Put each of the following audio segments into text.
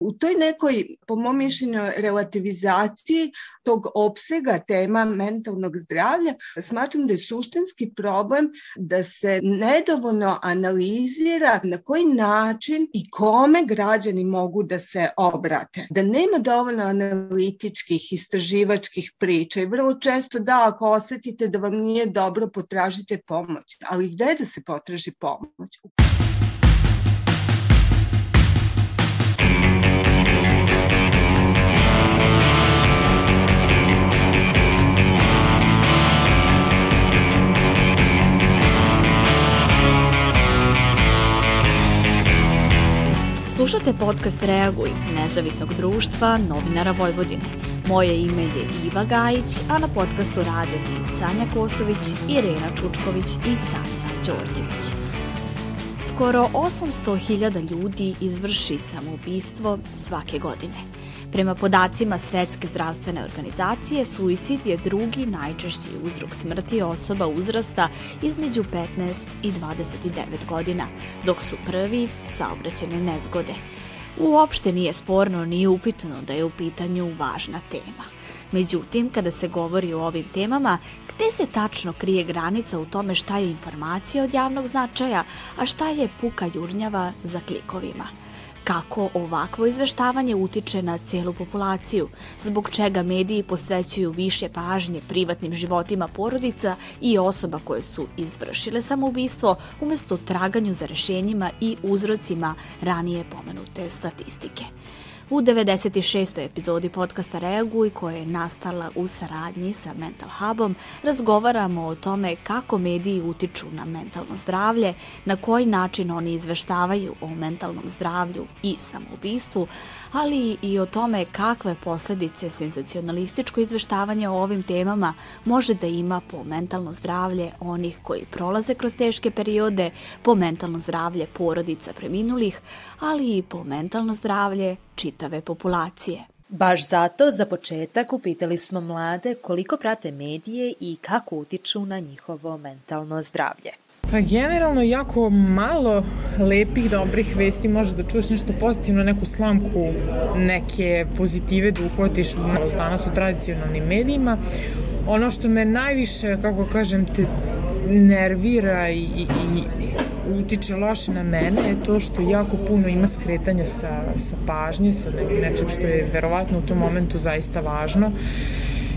U toj nekoj, po mom mišljenju, relativizaciji tog opsega tema mentalnog zdravlja, smatram da je suštinski problem da se nedovoljno analizira na koji način i kome građani mogu da se obrate. Da nema dovoljno analitičkih, istraživačkih priča i vrlo često da, ako osetite da vam nije dobro, potražite pomoć. Ali gde da se potraži pomoć? Slušate podcast Reaguj, nezavisnog društva novinara Vojvodine. Moje ime je Iva Gajić, a na podcastu rade i Sanja Kosović, Irena Čučković i Sanja Đorđević. Skoro 800.000 ljudi izvrši samoubistvo svake godine – Prema podacima Svetske zdravstvene organizacije, suicid je drugi najčešći uzrok smrti osoba uzrasta između 15 i 29 godina, dok su prvi saobraćene nezgode. Uopšte nije sporno ni upitno da je u pitanju važna tema. Međutim, kada se govori o ovim temama, gde se tačno krije granica u tome šta je informacija od javnog značaja, a šta je puka jurnjava za klikovima – kako ovakvo izveštavanje utiče na celu populaciju, zbog čega mediji posvećuju više pažnje privatnim životima porodica i osoba koje su izvršile samoubistvo umesto traganju za rešenjima i uzrocima ranije pomenute statistike. U 96. epizodi podcasta Reaguj, koja je nastala u saradnji sa Mental Hubom, razgovaramo o tome kako mediji utiču na mentalno zdravlje, na koji način oni izveštavaju o mentalnom zdravlju i samoubistvu, ali i o tome kakve posledice senzacionalističko izveštavanje o ovim temama može da ima po mentalno zdravlje onih koji prolaze kroz teške periode, po mentalno zdravlje porodica preminulih, ali i po mentalno zdravlje čitave populacije. Baš zato, za početak, upitali smo mlade koliko prate medije i kako utiču na njihovo mentalno zdravlje. Pa generalno jako malo lepih, dobrih vesti, možeš da čuješ nešto pozitivno, neku slamku, neke pozitive da uhvatiš danas u tradicionalnim medijima. Ono što me najviše, kako kažem, te nervira i, i, i utiče loše na mene je to što jako puno ima skretanja sa, sa pažnje, sa nečeg što je verovatno u tom momentu zaista važno.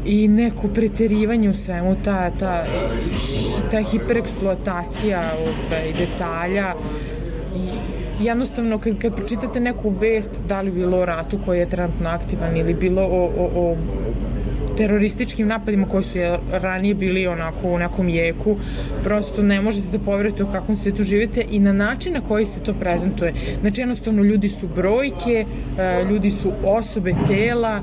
I neko preterivanje u svemu, ta, ta, ta hipereksploatacija ovaj, detalja. I jednostavno kad, kad pročitate neku vest, da li bilo o ratu koji je trenutno aktivan ili bilo o, o, o terorističkim napadima koji su ranije bili onako u nekom jeku, prosto ne možete da poverujete u kakvom svetu živite i na način na koji se to prezentuje. Znači jednostavno ljudi su brojke, e, ljudi su osobe tela,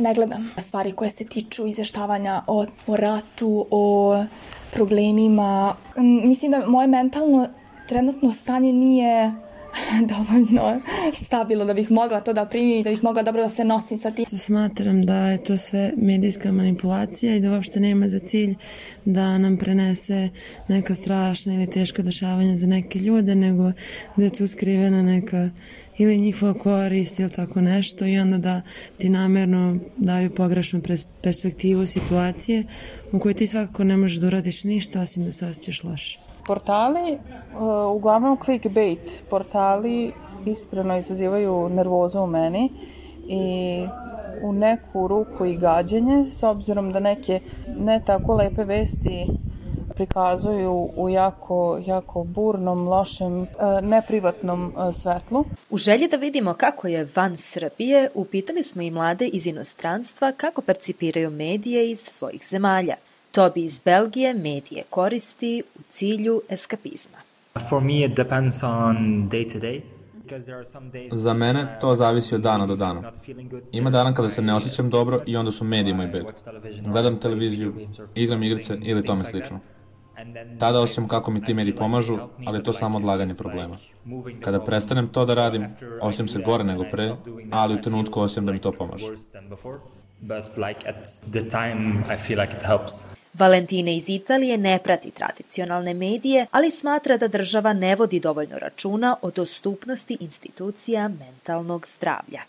ne gledam stvari koje se tiču izveštavanja o, o ratu, o problemima. Mislim da moje mentalno trenutno stanje nije dovoljno stabilno da bih mogla to da primim i da bih mogla dobro da se nosim sa tim. Smatram da je to sve medijska manipulacija i da uopšte nema za cilj da nam prenese neka strašna ili teška dešavanja za neke ljude, nego da je tu skrivena neka ili njihova korist ili tako nešto i onda da ti namerno daju pogrešnu perspektivu situacije u kojoj ti svakako ne možeš da uradiš ništa osim da se osjećaš loše. Portali, uh, uglavnom clickbait portali iskreno izazivaju nervozu u meni i u neku ruku i gađenje s obzirom da neke ne tako lepe vesti prikazuju u jako, jako burnom, lošem, e, neprivatnom e, svetlu. U želji da vidimo kako je van Srbije, upitali smo i mlade iz inostranstva kako percipiraju medije iz svojih zemalja. To bi iz Belgije medije koristi u cilju eskapizma. For me it depends on day to day. Za mene to zavisi od dana do dana. Ima dana kada se ne osjećam dobro i onda su mediji moj beg. Gledam televiziju, igram igrice ili tome slično. Tada osjećam kako mi ti mediji pomažu, ali je to samo odlaganje problema. Kada prestanem to da radim, osjećam se gore nego pre, ali u trenutku osjećam da mi to pomaže. But like at the time I feel like it helps. Valentine iz Italije ne prati tradicionalne medije, ali smatra da država ne vodi dovoljno računa o dostupnosti institucija mentalnog zdravlja.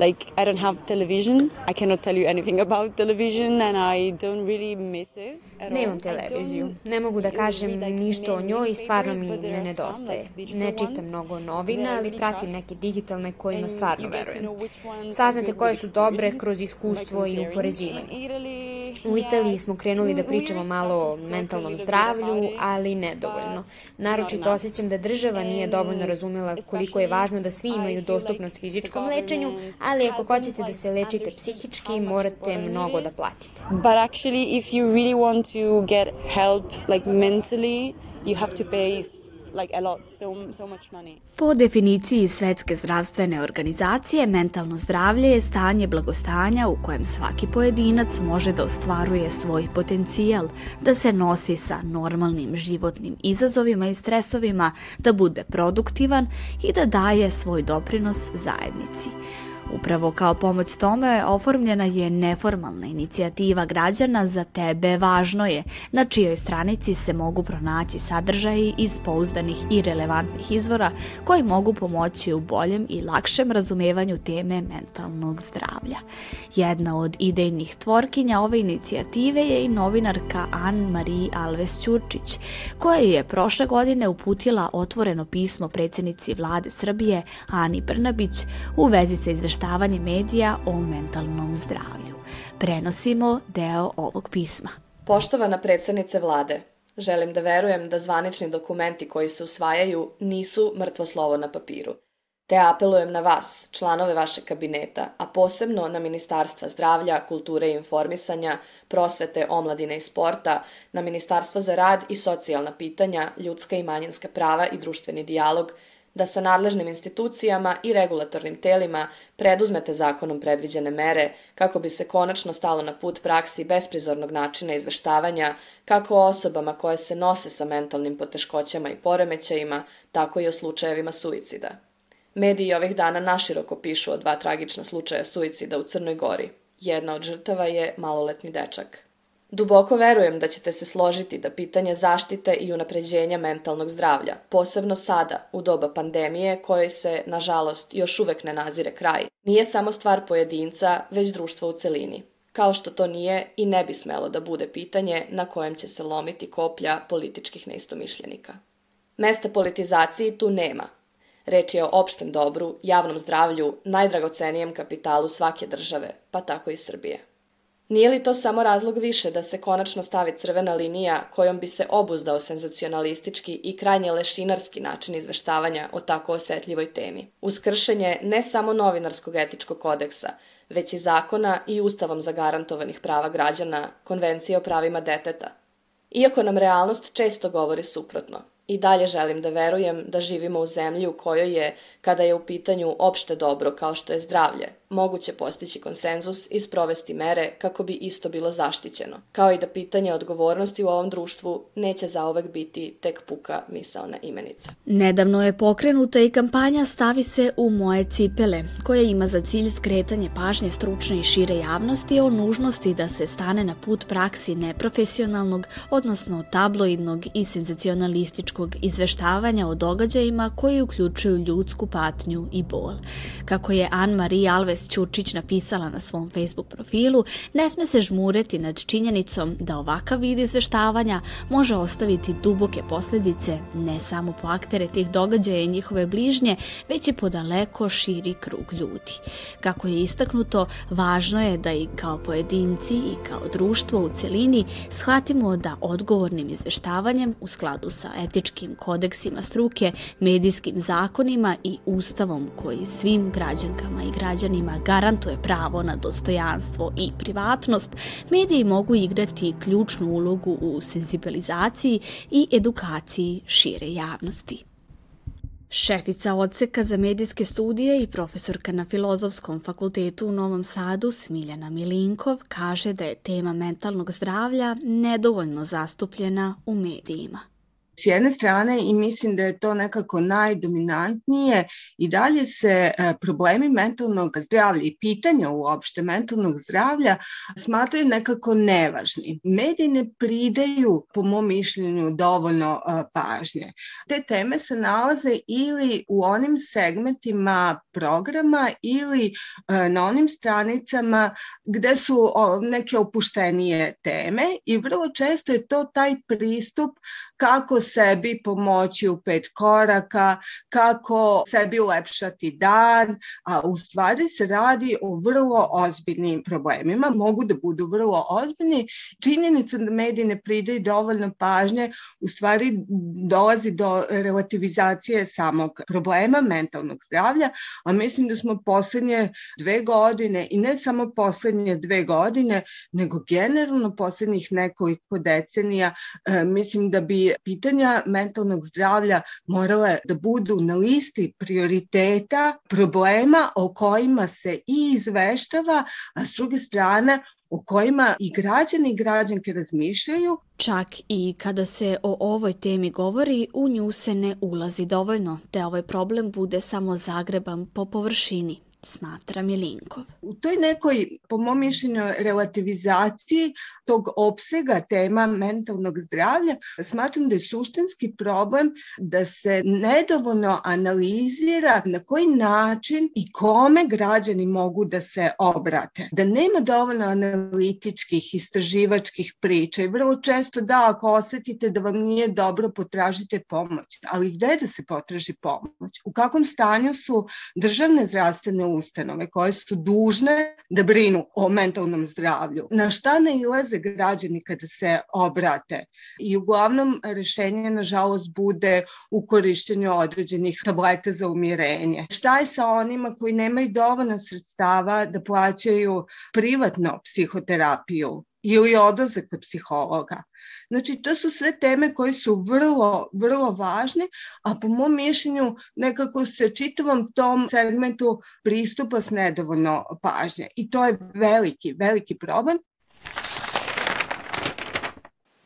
Like I don't have television. I cannot tell you anything about television and I don't really miss it. Nemam televiziju. Ne mogu da kažem ništa o njoj i stvarno mi ne nedostaje. Ne čitam mnogo novina, ali pratim neke digitalne kojima stvarno verujem. Saznate koje su dobre kroz iskustvo i upoređivanje. U Italiji smo krenuli da pričamo malo o mentalnom zdravlju, ali nedovoljno. Naročito osjećam da država nije dovoljno razumela koliko je važno da svi imaju dostupnost fizičkom lečenju, ali ako hoćete da se lečite psihički, morate mnogo da platite. But actually, if you really want to get help, like mentally, you have to pay like a lot, so, so much money. Po definiciji Svetske zdravstvene organizacije, mentalno zdravlje je stanje blagostanja u kojem svaki pojedinac može da ostvaruje svoj potencijal, da se nosi sa normalnim životnim izazovima i stresovima, da bude produktivan i da daje svoj doprinos zajednici. Upravo kao pomoć tome oformljena je neformalna inicijativa građana Za tebe važno je, na čijoj stranici se mogu pronaći sadržaji iz pouzdanih i relevantnih izvora koji mogu pomoći u boljem i lakšem razumevanju teme mentalnog zdravlja. Jedna od idejnih tvorkinja ove inicijative je i novinarka Anne-Marie Alves Ćurčić, koja je prošle godine uputila otvoreno pismo predsednici vlade Srbije Ani Brnabić u vezi sa izveštavanjem izveštavanje medija o mentalnom zdravlju. Prenosimo deo ovog pisma. Poštovana predsednice vlade, želim da verujem da zvanični dokumenti koji se usvajaju nisu mrtvo slovo na papiru. Te apelujem na vas, članove vašeg kabineta, a posebno na Ministarstva zdravlja, kulture i informisanja, prosvete, omladine i sporta, na Ministarstvo za rad i socijalna pitanja, ljudska i manjinska prava i društveni dijalog, da sa nadležnim institucijama i regulatornim telima preduzmete zakonom predviđene mere kako bi se konačno stalo na put praksi besprizornog načina izveštavanja kako o osobama koje se nose sa mentalnim poteškoćama i poremećajima, tako i o slučajevima suicida. Mediji ovih dana naširoko pišu o dva tragična slučaja suicida u Crnoj Gori. Jedna od žrtava je maloletni dečak. Duboko verujem da ćete se složiti da pitanje zaštite i unapređenja mentalnog zdravlja, posebno sada, u doba pandemije kojoj se, nažalost, još uvek ne nazire kraj, nije samo stvar pojedinca, već društva u celini. Kao što to nije i ne bi smelo da bude pitanje na kojem će se lomiti koplja političkih neistomišljenika. Mesta politizaciji tu nema. Reč je o opštem dobru, javnom zdravlju, najdragocenijem kapitalu svake države, pa tako i Srbije. Nije li to samo razlog više da se konačno stavi crvena linija kojom bi se obuzdao senzacionalistički i krajnje lešinarski način izveštavanja o tako osetljivoj temi? Uz kršenje ne samo novinarskog etičkog kodeksa, već i zakona i ustavom zagarantovanih prava građana, konvencije o pravima deteta. Iako nam realnost često govori suprotno, I dalje želim da verujem da živimo u zemlji u kojoj je, kada je u pitanju opšte dobro kao što je zdravlje, moguće postići konsenzus i sprovesti mere kako bi isto bilo zaštićeno, kao i da pitanje odgovornosti u ovom društvu neće zaovek biti tek puka misaona imenica. Nedavno je pokrenuta i kampanja Stavi se u moje cipele, koja ima za cilj skretanje pažnje stručne i šire javnosti o nužnosti da se stane na put praksi neprofesionalnog, odnosno tabloidnog i senzacionalističkog izveštavanja o događajima koji uključuju ljudsku patnju i bol. Kako je Anne-Marie Alves Ines Ćurčić napisala na svom Facebook profilu, ne sme se žmureti nad činjenicom da ovakav vid izveštavanja može ostaviti duboke posledice ne samo po aktere tih događaja i njihove bližnje, već i po daleko širi krug ljudi. Kako je istaknuto, važno je da i kao pojedinci i kao društvo u celini shvatimo da odgovornim izveštavanjem u skladu sa etičkim kodeksima struke, medijskim zakonima i ustavom koji svim građankama i građanima kojima garantuje pravo na dostojanstvo i privatnost, mediji mogu igrati ključnu ulogu u senzibilizaciji i edukaciji šire javnosti. Šefica odseka za medijske studije i profesorka na Filozofskom fakultetu u Novom Sadu Smiljana Milinkov kaže da je tema mentalnog zdravlja nedovoljno zastupljena u medijima. S jedne strane i mislim da je to nekako najdominantnije i dalje se e, problemi mentalnog zdravlja i pitanja uopšte mentalnog zdravlja smatraju nekako nevažni. Mediji ne pridaju, po mom mišljenju, dovoljno e, pažnje. Te teme se nalaze ili u onim segmentima programa ili e, na onim stranicama gde su neke opuštenije teme i vrlo često je to taj pristup kako sebi pomoći u pet koraka, kako sebi ulepšati dan, a u stvari se radi o vrlo ozbiljnim problemima, mogu da budu vrlo ozbiljni. Činjenica da mediji ne pridaju dovoljno pažnje, u stvari dolazi do relativizacije samog problema mentalnog zdravlja, a mislim da smo poslednje dve godine i ne samo poslednje dve godine, nego generalno poslednjih nekoliko decenija, e, mislim da bi pitanja mentalnog zdravlja morale da budu na listi prioriteta problema o kojima se i izveštava, a s druge strane o kojima i građani i građanke razmišljaju. Čak i kada se o ovoj temi govori, u nju se ne ulazi dovoljno, te ovaj problem bude samo zagreban po površini smatra Milinkov. U toj nekoj, po mom mišljenju, relativizaciji tog opsega tema mentalnog zdravlja, smatram da je suštinski problem da se nedovoljno analizira na koji način i kome građani mogu da se obrate. Da nema dovoljno analitičkih, istraživačkih priča i vrlo često da, ako osetite da vam nije dobro, potražite pomoć. Ali gde da se potraži pomoć? U kakvom stanju su državne zdravstvene ustanove koje su dužne da brinu o mentalnom zdravlju. Na šta ne ilaze građani kada se obrate? I uglavnom rešenje nažalost bude u korišćenju određenih tableta za umirenje. Šta je sa onima koji nemaju dovoljno sredstava da plaćaju privatno psihoterapiju ili odlazak kod psihologa? Znači, to su sve teme koje su vrlo, vrlo važne, a po mom mišljenju nekako se čitavom tom segmentu pristupa s nedovoljno pažnje. I to je veliki, veliki problem.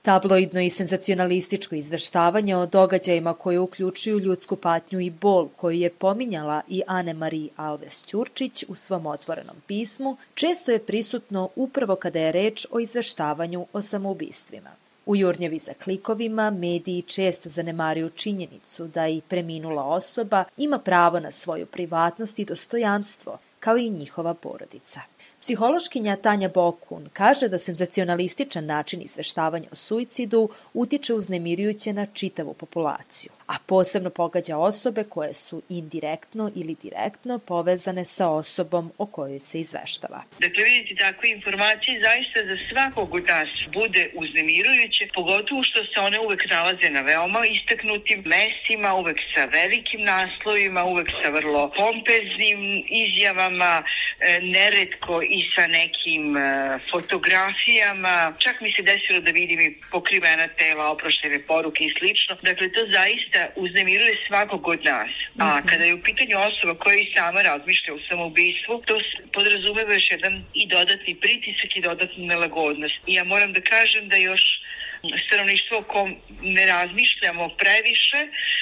Tabloidno i senzacionalističko izveštavanje o događajima koje uključuju ljudsku patnju i bol koju je pominjala i Anne-Marie Alves Ćurčić u svom otvorenom pismu, često je prisutno upravo kada je reč o izveštavanju o samoubistvima. U jurnjevi za klikovima mediji često zanemaruju činjenicu da i preminula osoba ima pravo na svoju privatnost i dostojanstvo, kao i njihova porodica. Psihološkinja Tanja Bokun kaže da senzacionalističan način izveštavanja o suicidu utiče uznemirujuće na čitavu populaciju, a posebno pogađa osobe koje su indirektno ili direktno povezane sa osobom o kojoj se izveštava. Dakle, vidite, takve informacije zaista za svakog od nas bude uznemirujuće, pogotovo što se one uvek nalaze na veoma istaknutim mestima, uvek sa velikim naslovima, uvek sa vrlo pompeznim izjavama, e, neretko i sa nekim uh, fotografijama. Čak mi se desilo da vidim i pokrivena tela, oproštene poruke i slično. Dakle, to zaista uznemiruje svakog od nas. A mhm. kada je u pitanju osoba koja i sama razmišlja o samoubistvu, to podrazumeva još jedan i dodatni pritisak i dodatnu nelagodnost. I ja moram da kažem da još stanovništvo o kom ne razmišljamo previše,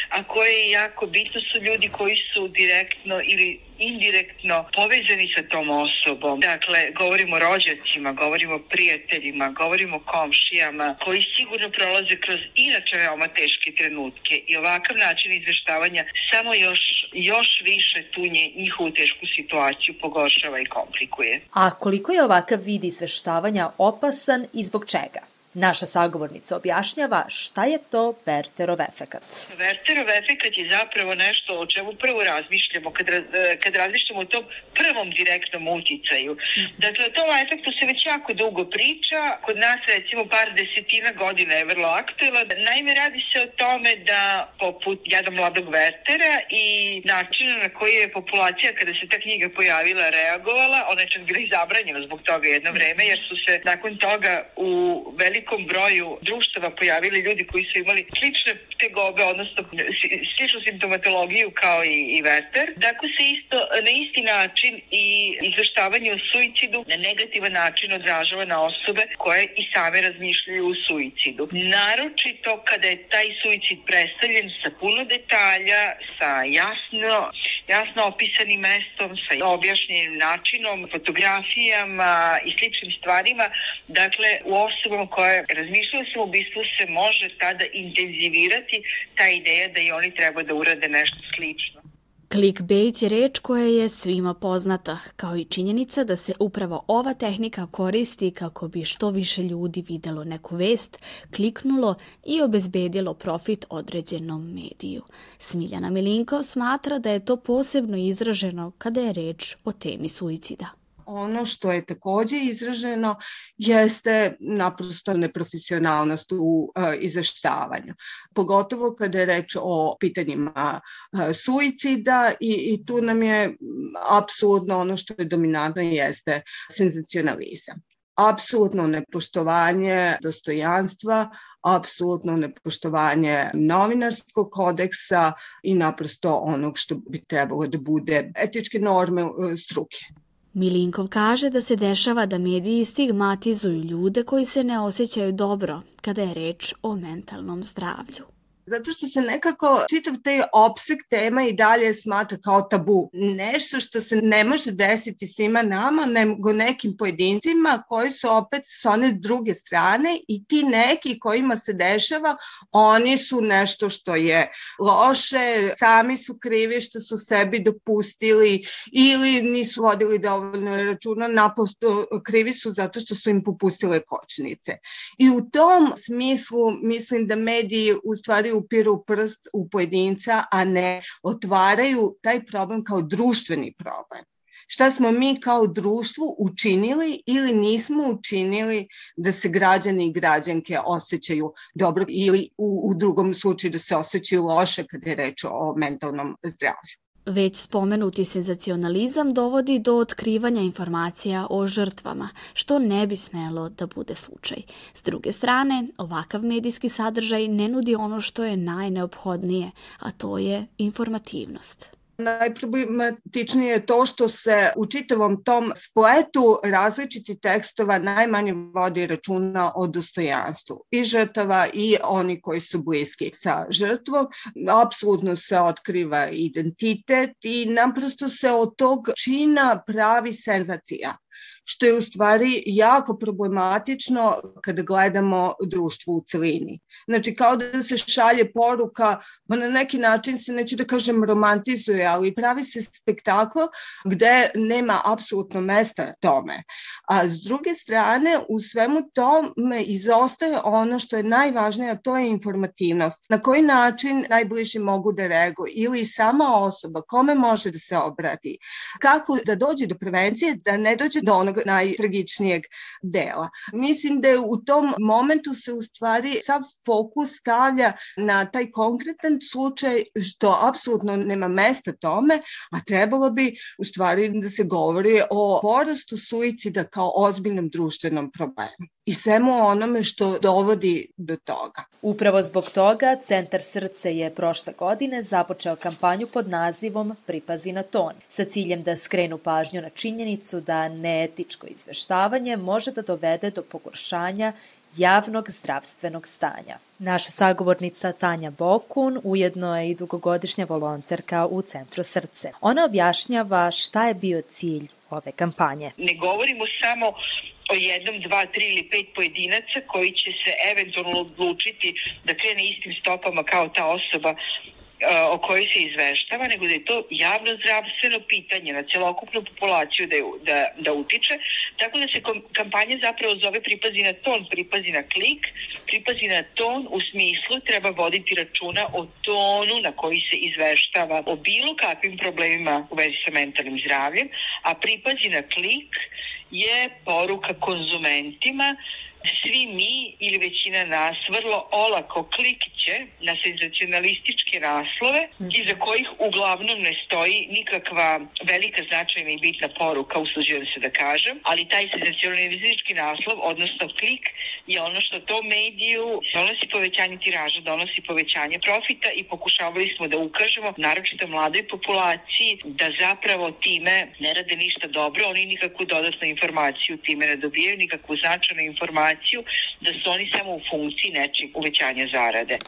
a koje je jako bitno su ljudi koji su direktno ili indirektno povezani sa tom osobom. Dakle, govorimo o rođacima, govorimo o prijateljima, govorimo o komšijama, koji sigurno prolaze kroz inače veoma teške trenutke i ovakav način izveštavanja samo još, još više tu njihovu tešku situaciju pogoršava i komplikuje. A koliko je ovakav vid izveštavanja opasan i zbog čega? Naša sagovornica objašnjava šta je to Werterov efekat. Werterov efekat je zapravo nešto o čemu prvo razmišljamo kad, kad razmišljamo o tom prvom direktnom uticaju. Dakle, o tom efektu se već jako dugo priča, kod nas recimo par desetina godina je vrlo aktuelan. Naime, radi se o tome da poput jada mladog Wertera i načina na koji je populacija kada se ta knjiga pojavila reagovala, ona je čak bila i zabranjena zbog toga jedno vreme, jer su se nakon toga u velikoj velikom broju društava pojavili ljudi koji su imali slične tegobe, odnosno sličnu simptomatologiju kao i, i Werther. Tako se isto na isti način i izveštavanje o suicidu na negativan način odražava na osobe koje i same razmišljaju o suicidu. Naročito kada je taj suicid predstavljen sa puno detalja, sa jasno, jasno opisanim mestom, sa objašnjenim načinom, fotografijama i sličnim stvarima, dakle u osobama koje razmišljaju o ubistvu se može tada intenzivirati ta ideja da i oni treba da urade nešto slično. Clickbait je reč koja je svima poznata, kao i činjenica da se upravo ova tehnika koristi kako bi što više ljudi videlo neku vest, kliknulo i obezbedilo profit određenom mediju. Smiljana Milinko smatra da je to posebno izraženo kada je reč o temi suicida. Ono što je takođe izraženo jeste naprosto neprofesionalnost u uh, izveštavanju. Pogotovo kada je reč o pitanjima uh, suicida i, i tu nam je apsolutno ono što je dominantno jeste senzacionalizam apsolutno nepoštovanje dostojanstva, apsolutno nepoštovanje novinarskog kodeksa i naprosto onog što bi trebalo da bude etičke norme struke. Milinkov kaže da se dešava da mediji stigmatizuju ljude koji se ne osjećaju dobro kada je reč o mentalnom zdravlju zato što se nekako čitav taj opseg tema i dalje smatra kao tabu. Nešto što se ne može desiti svima nama, nego nekim pojedincima koji su opet sa one druge strane i ti neki kojima se dešava, oni su nešto što je loše, sami su krivi što su sebi dopustili ili nisu vodili dovoljno računa, naposto krivi su zato što su im popustile kočnice. I u tom smislu mislim da mediji u stvari upiru prst u pojedinca, a ne otvaraju taj problem kao društveni problem. Šta smo mi kao društvo učinili ili nismo učinili da se građani i građanke osjećaju dobro ili u, u drugom slučaju da se osjećaju loše kada je reč o mentalnom zdravlju. Već spomenuti senzacionalizam dovodi do otkrivanja informacija o žrtvama, što ne bi smelo da bude slučaj. S druge strane, ovakav medijski sadržaj ne nudi ono što je najneophodnije, a to je informativnost. Najproblematičnije je to što se u čitavom tom spletu različiti tekstova najmanje vodi računa o dostojanstvu i žrtava i oni koji su bliski sa žrtvom. Apsolutno se otkriva identitet i naprosto se od tog čina pravi senzacija što je u stvari jako problematično kada gledamo društvo u celini. Znači kao da se šalje poruka, ma na neki način se neću da kažem romantizuje, ali pravi se spektakl gde nema apsolutno mesta tome. A s druge strane, u svemu tome izostaje ono što je najvažnije, a to je informativnost. Na koji način najbliži mogu da reaguju ili sama osoba, kome može da se obrati, kako da dođe do prevencije, da ne dođe do onog najtragičnijeg dela. Mislim da je u tom momentu se u stvari sav fokus stavlja na taj konkretan slučaj što apsolutno nema mesta tome, a trebalo bi u stvari da se govori o porastu suicida kao ozbiljnom društvenom problemu i svemu onome što dovodi do toga. Upravo zbog toga Centar srce je prošle godine započeo kampanju pod nazivom Pripazi na ton, sa ciljem da skrenu pažnju na činjenicu da neetičko izveštavanje može da dovede do pogoršanja javnog zdravstvenog stanja. Naša sagovornica Tanja Bokun ujedno je i dugogodišnja volonterka u Centru srce. Ona objašnjava šta je bio cilj ove kampanje. Ne govorimo samo o jednom, dva, tri ili pet pojedinaca koji će se eventualno odlučiti da krene istim stopama kao ta osoba o kojoj se izveštava, nego da je to javno zdravstveno pitanje na celokupnu populaciju da, je, da, da utiče, tako da se kampanja zapravo zove pripazi na ton, pripazi na klik, pripazi na ton u smislu treba voditi računa o tonu na koji se izveštava o bilo kakvim problemima u vezi sa mentalnim zdravljem, a pripazi na klik je poruka konzumentima svi mi ili većina nas vrlo olako klikće na senzacionalističke naslove mm. iza kojih uglavnom ne stoji nikakva velika značajna i bitna poruka, usuđujem se da kažem, ali taj senzacionalistički naslov, odnosno klik, je ono što to mediju donosi povećanje tiraža, donosi povećanje profita i pokušavali smo da ukažemo, naročito mladoj populaciji, da zapravo time ne rade ništa dobro, oni nikakvu dodatnu informaciju time ne dobijaju, nikakvu značajnu informaciju, da su oni samo u funkciji nečeg uvećanja zarade.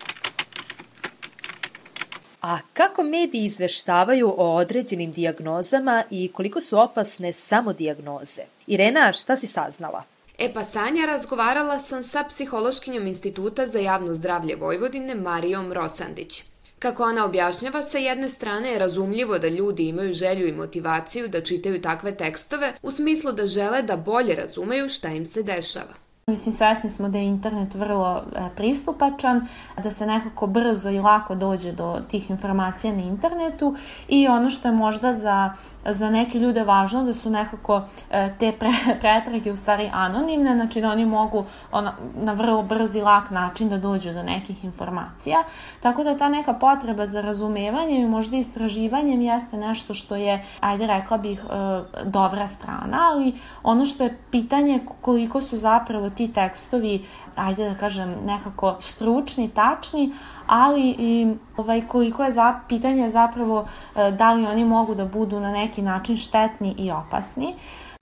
A kako mediji izveštavaju o određenim dijagnozama i koliko su opasne samo dijagnoze? Irena, šta si saznala? E pa Sanja, razgovarala sam sa psihološkinjom Instituta za javno zdravlje Vojvodine Marijom Rosandić. Kako ona objašnjava, sa jedne strane je razumljivo da ljudi imaju želju i motivaciju da čitaju takve tekstove u smislu da žele da bolje razumeju šta im se dešava. Mislim, svesni smo da je internet vrlo e, pristupačan, da se nekako brzo i lako dođe do tih informacija na internetu i ono što je možda za za neke ljude važno da su nekako e, te pre, pretrage u stvari anonimne, znači da oni mogu ona, na vrlo brz i lak način da dođu do nekih informacija. Tako da ta neka potreba za razumevanjem i možda istraživanjem jeste nešto što je, ajde rekla bih, e, dobra strana, ali ono što je pitanje koliko su zapravo ti tekstovi, ajde da kažem, nekako stručni, tačni, ali i ovaj, koliko je za, pitanje zapravo e, da li oni mogu da budu na neki način štetni i opasni.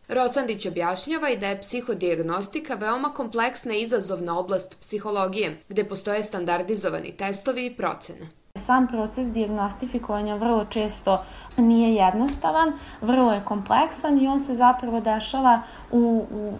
Rosandić objašnjava i da je psihodijagnostika veoma kompleksna i izazovna oblast psihologije, gde postoje standardizovani testovi i procene. Sam proces diagnostifikovanja vrlo često nije jednostavan, vrlo je kompleksan i on se zapravo dešava u, u,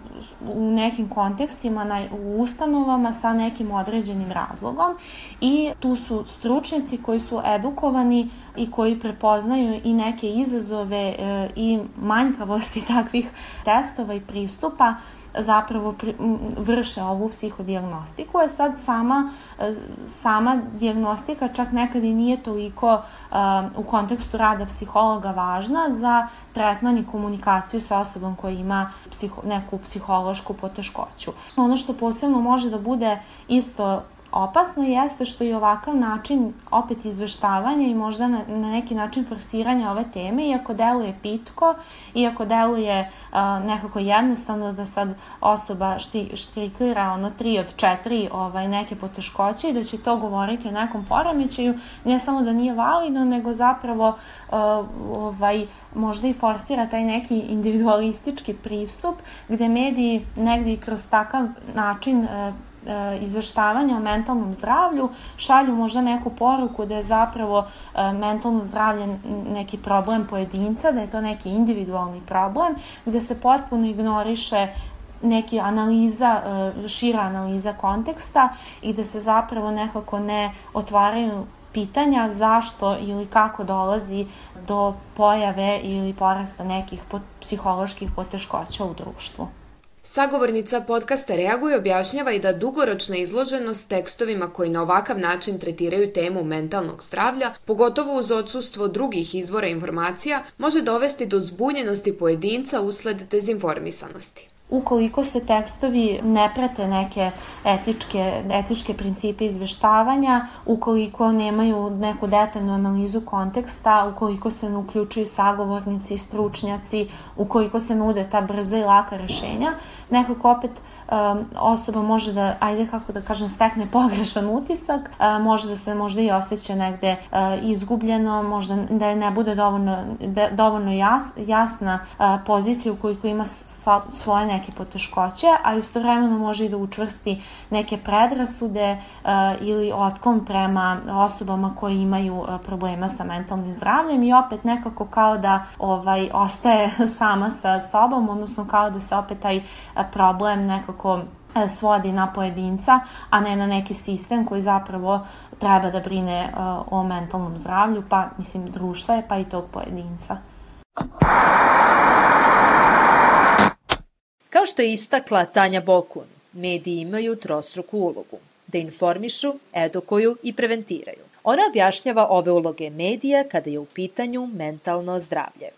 u nekim kontekstima, na, u ustanovama sa nekim određenim razlogom i tu su stručnjaci koji su edukovani i koji prepoznaju i neke izazove e, i manjkavosti takvih testova i pristupa zapravo pri, vrše ovu psihodijagnostiku. Je sad sama, e, sama dijagnostika čak nekad i nije toliko uh, u kontekstu rada psihologa važna za tretman i komunikaciju sa osobom koja ima psiho, neku psihološku poteškoću. Ono što posebno može da bude isto Opasno jeste što i ovakav način opet izveštavanja i možda na, na neki način forsiranja ove teme, iako deluje pitko, iako deluje uh, nekako jednostavno da sad osoba šti, štrikira ono tri od četiri ovaj, neke poteškoće i da će to govoriti o nekom poremećaju, ne samo da nije validno, nego zapravo uh, ovaj, možda i forsira taj neki individualistički pristup gde mediji negdje kroz takav način uh, izveštavanja o mentalnom zdravlju šalju možda neku poruku da je zapravo e, mentalno zdravlje neki problem pojedinca, da je to neki individualni problem, gde se potpuno ignoriše neki analiza, e, šira analiza konteksta i da se zapravo nekako ne otvaraju pitanja zašto ili kako dolazi do pojave ili porasta nekih psiholoških poteškoća u društvu. Sagovornica podcasta reaguje objašnjava i da dugoročna izloženost tekstovima koji na ovakav način tretiraju temu mentalnog zdravlja, pogotovo uz odsustvo drugih izvora informacija, može dovesti do zbunjenosti pojedinca usled dezinformisanosti ukoliko se tekstovi ne prate neke etičke, etičke principe izveštavanja, ukoliko nemaju neku detaljnu analizu konteksta, ukoliko se ne uključuju sagovornici stručnjaci, ukoliko se nude ta brza i laka rešenja, nekako opet um, osoba može da, ajde kako da kažem, stekne pogrešan utisak, uh, može da se možda i osjeća negde uh, izgubljeno, možda da ne bude dovoljno, da, dovoljno jas, jasna uh, pozicija ukoliko ima so, svoje neke poteškoće, a istovremeno može i da učvrsti neke predrasude uh, ili otklon prema osobama koje imaju uh, problema sa mentalnim zdravljem i opet nekako kao da ovaj ostaje sama sa sobom, odnosno kao da se opet taj uh, problem nekako e, svodi na pojedinca, a ne na neki sistem koji zapravo treba da brine o mentalnom zdravlju, pa mislim društva je, pa i tog pojedinca. Kao što je istakla Tanja Bokun, mediji imaju trostruku ulogu, da informišu, edukuju i preventiraju. Ona objašnjava ove uloge medija kada je u pitanju mentalno zdravlje.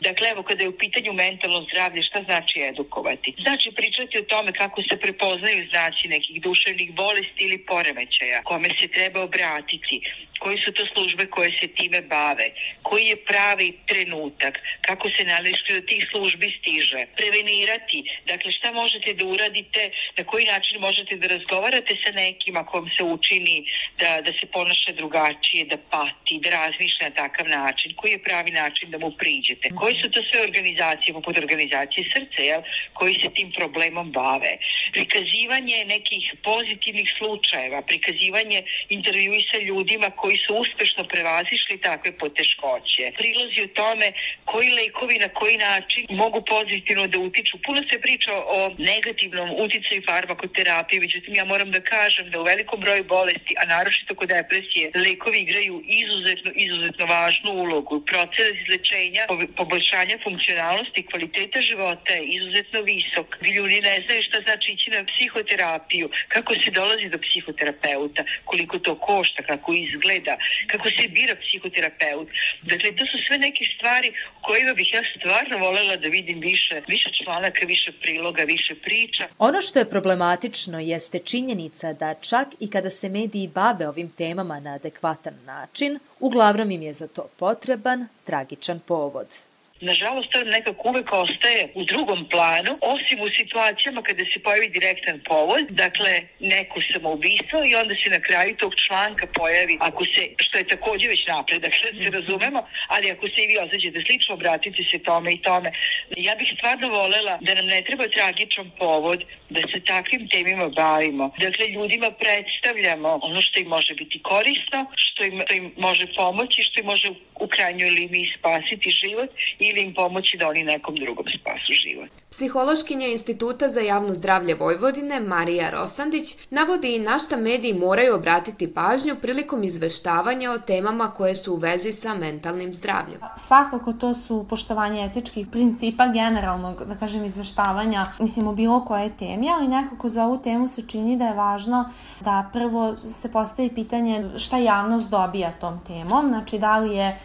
Dakle, evo, kada je u pitanju mentalno zdravlje, šta znači edukovati? Znači pričati o tome kako se prepoznaju znaci nekih duševnih bolesti ili poremećaja, kome se treba obratiti, koji su to službe koje se time bave, koji je pravi trenutak, kako se nadležno do tih službi stiže, prevenirati, dakle šta možete da uradite, na koji način možete da razgovarate sa nekima kom se učini da, da se ponaša drugačije, da pati, da razmišlja na takav način, koji je pravi način da mu priđete, koji su to sve organizacije, poput organizacije srce, jel, koji se tim problemom bave. Prikazivanje nekih pozitivnih slučajeva, prikazivanje intervjui sa ljudima koji su uspešno prevazišli takve poteškoće. Prilozi o tome koji lekovi na koji način mogu pozitivno da utiču. Puno se priča o negativnom uticaju farmakoterapije, međutim ja moram da kažem da u velikom broju bolesti, a naročito kod depresije, lekovi igraju izuzetno, izuzetno važnu ulogu. Proces izlečenja, poboljšanja funkcionalnosti kvaliteta života je izuzetno visok. Ljudi ne znaju šta znači ići na psihoterapiju, kako se dolazi do psihoterapeuta, koliko to košta, kako izgleda, kako se bira psihoterapeut. Dakle, to su sve neke stvari kojima bih ja stvarno volela da vidim više, više članaka, više priloga, više priča. Ono što je problematično jeste činjenica da čak i kada se mediji bave ovim temama na adekvatan način, uglavnom im je za to potreban tragičan povod nažalost, to nekako uvek ostaje u drugom planu, osim u situacijama kada se pojavi direktan povod, dakle, neko samoubistvo i onda se na kraju tog članka pojavi, ako se, što je takođe već napredak, da se razumemo, ali ako se i vi osjećate slično, obratite se tome i tome. Ja bih stvarno volela da nam ne treba tragičan povod, da se takvim temima bavimo. Dakle, ljudima predstavljamo ono što im može biti korisno, što im, što im može pomoći, što im može u krajnjoj liniji spasiti život ili im pomoći da oni nekom drugom spasu život. Psihološkinja Instituta za javno zdravlje Vojvodine Marija Rosandić navodi i na šta mediji moraju obratiti pažnju prilikom izveštavanja o temama koje su u vezi sa mentalnim zdravljem. Svakako to su poštovanje etičkih principa generalnog, da kažem, izveštavanja, mislim, o bilo koje temi, ali nekako za ovu temu se čini da je važno da prvo se postavi pitanje šta javnost dobija tom temom, znači da li je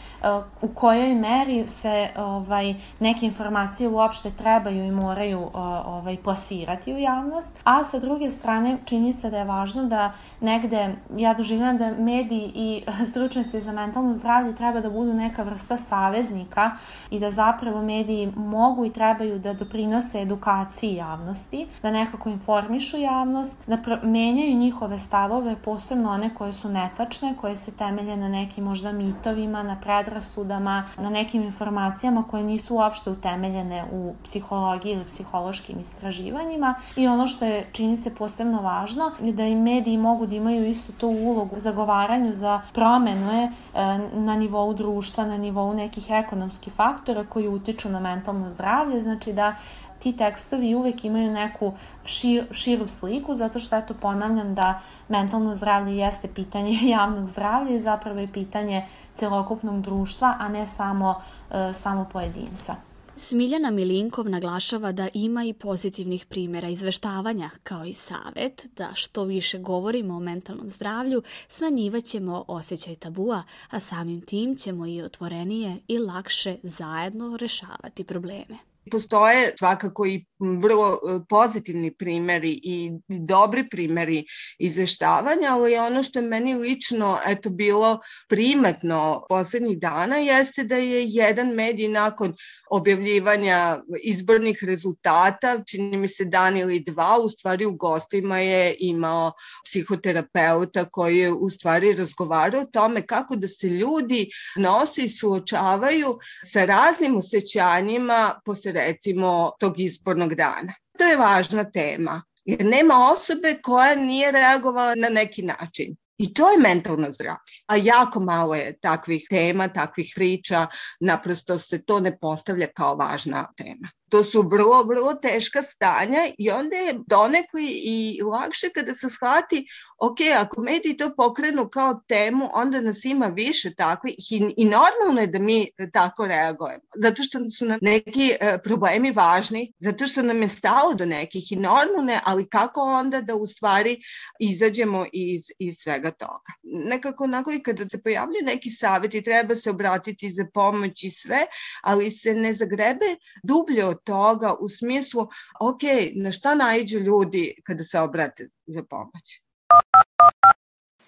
u kojoj meri se ovaj, neke informacije uopšte trebaju i moraju ovaj, plasirati u javnost, a sa druge strane čini se da je važno da negde, ja doživljam da mediji i stručnici za mentalno zdravlje treba da budu neka vrsta saveznika i da zapravo mediji mogu i trebaju da doprinose edukaciji javnosti, da nekako informišu javnost, da menjaju njihove stavove, posebno one koje su netačne, koje se temelje na nekim možda mitovima, na predrasudama, na nekim informacijama koje nisu uopšte utemeljene u psihologiji ili psihološkim istraživanjima. I ono što je čini se posebno važno je da i mediji mogu da imaju isto tu ulogu u zagovaranju za promene na nivou društva, na nivou nekih ekonomskih faktora koji utiču na mentalno zdravlje, znači da ti tekstovi uvek imaju neku šir, širu sliku, zato što eto ponavljam da mentalno zdravlje jeste pitanje javnog zdravlja i zapravo je pitanje celokupnog društva, a ne samo, e, samo pojedinca. Smiljana Milinkov naglašava da ima i pozitivnih primjera izveštavanja, kao i savet da što više govorimo o mentalnom zdravlju, smanjivaćemo osjećaj tabua, a samim tim ćemo i otvorenije i lakše zajedno rešavati probleme. Postoje svakako i vrlo e, pozitivni primeri i dobri primeri izveštavanja, ali ono što je meni lično eto bilo primetno poslednjih dana jeste da je jedan medij nakon objavljivanja izbornih rezultata, čini mi se dan ili dva, u stvari u gostima je imao psihoterapeuta koji je u stvari razgovarao o tome kako da se ljudi nose i suočavaju sa raznim osjećanjima posle recimo tog izbornog dana. To je važna tema jer nema osobe koja nije reagovala na neki način. I to je mentalno zdravlje. A jako malo je takvih tema, takvih priča, naprosto se to ne postavlja kao važna tema. To su vrlo, vrlo teška stanja i onda je donekli i lakše kada se shvati, ok, ako mediji to pokrenu kao temu, onda nas ima više takvih i, i normalno je da mi tako reagujemo, zato što su nam neki e, problemi važni, zato što nam je stalo do nekih i normalno je, ali kako onda da u stvari izađemo iz, iz svega toga. Nekako onako i kada se pojavljaju neki savjeti, treba se obratiti za pomoć i sve, ali se ne zagrebe dublje toga u smislu, ok, na šta najđu ljudi kada se obrate za pomoć?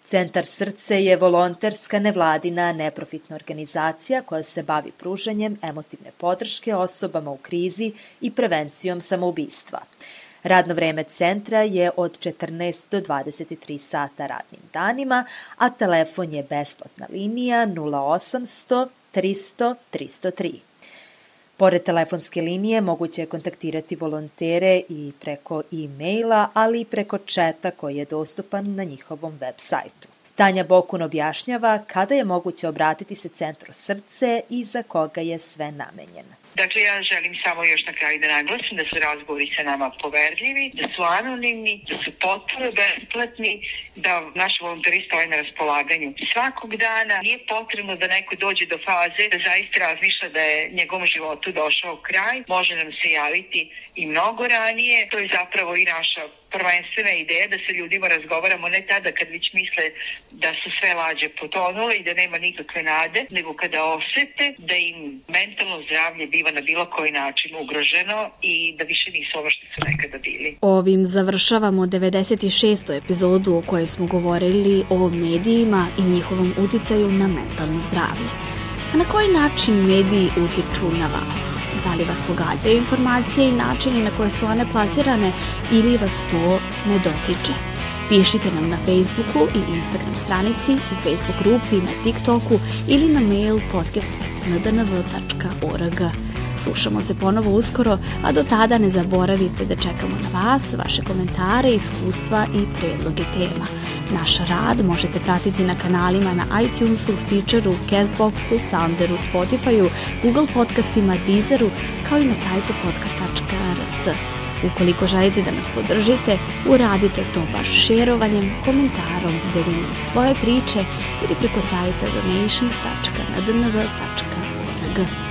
Centar Srce je volonterska nevladina neprofitna organizacija koja se bavi pružanjem emotivne podrške osobama u krizi i prevencijom samoubistva. Radno vreme centra je od 14 do 23 sata radnim danima, a telefon je besplatna linija 0800 300 303. Pored telefonske linije moguće je kontaktirati volontere i preko e-maila, ali i preko četa koji je dostupan na njihovom web sajtu. Tanja Bokun objašnjava kada je moguće obratiti se Centru srce i za koga je sve namenjen. Dakle, ja želim samo još na kraju da naglasim da su razgovori sa nama poverljivi, da su anonimni, da su potpuno besplatni, da naš volontari stoje na raspolaganju svakog dana. Nije potrebno da neko dođe do faze da zaista razmišlja da je njegovom životu došao kraj. Može nam se javiti i mnogo ranije. To je zapravo i naša prvenstvena ideja da se ljudima razgovaramo ne tada kad već misle da su sve lađe potonule i da nema nikakve nade, nego kada osete da im mentalno zdravlje biva na bilo koji način ugroženo i da više nisu ovo što su nekada bili. Ovim završavamo 96. epizodu o kojoj smo govorili o medijima i njihovom uticaju na mentalno zdravlje. A na koji način mediji utiču na vas? Da li vas pogađaju informacije i načini na koje su one plasirane ili vas to ne dotiče? Pišite nam na Facebooku i Instagram stranici, u Facebook grupi, na TikToku ili na mail podcast.ndnv.org. Slušamo se ponovo uskoro, a do tada ne zaboravite da čekamo na vas, vaše komentare, iskustva i predloge tema. Naš rad možete pratiti na kanalima na iTunesu, Stitcheru, Castboxu, Sounderu, Spotifyu, Google podcastima, Deezeru, kao i na sajtu podcast.rs. Ukoliko želite da nas podržite, uradite to baš šerovanjem, komentarom, deljenjem svoje priče ili preko sajta donations.nadnv.org.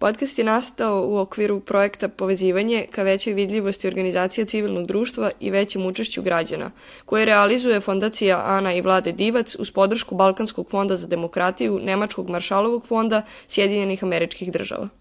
Podcast je nastao u okviru projekta Povezivanje ka većoj vidljivosti organizacija civilnog društva i većem učešću građana, koje realizuje Fondacija Ana i Vlade Divac uz podršku Balkanskog fonda za demokratiju, Nemačkog maršalovog fonda Sjedinjenih američkih država.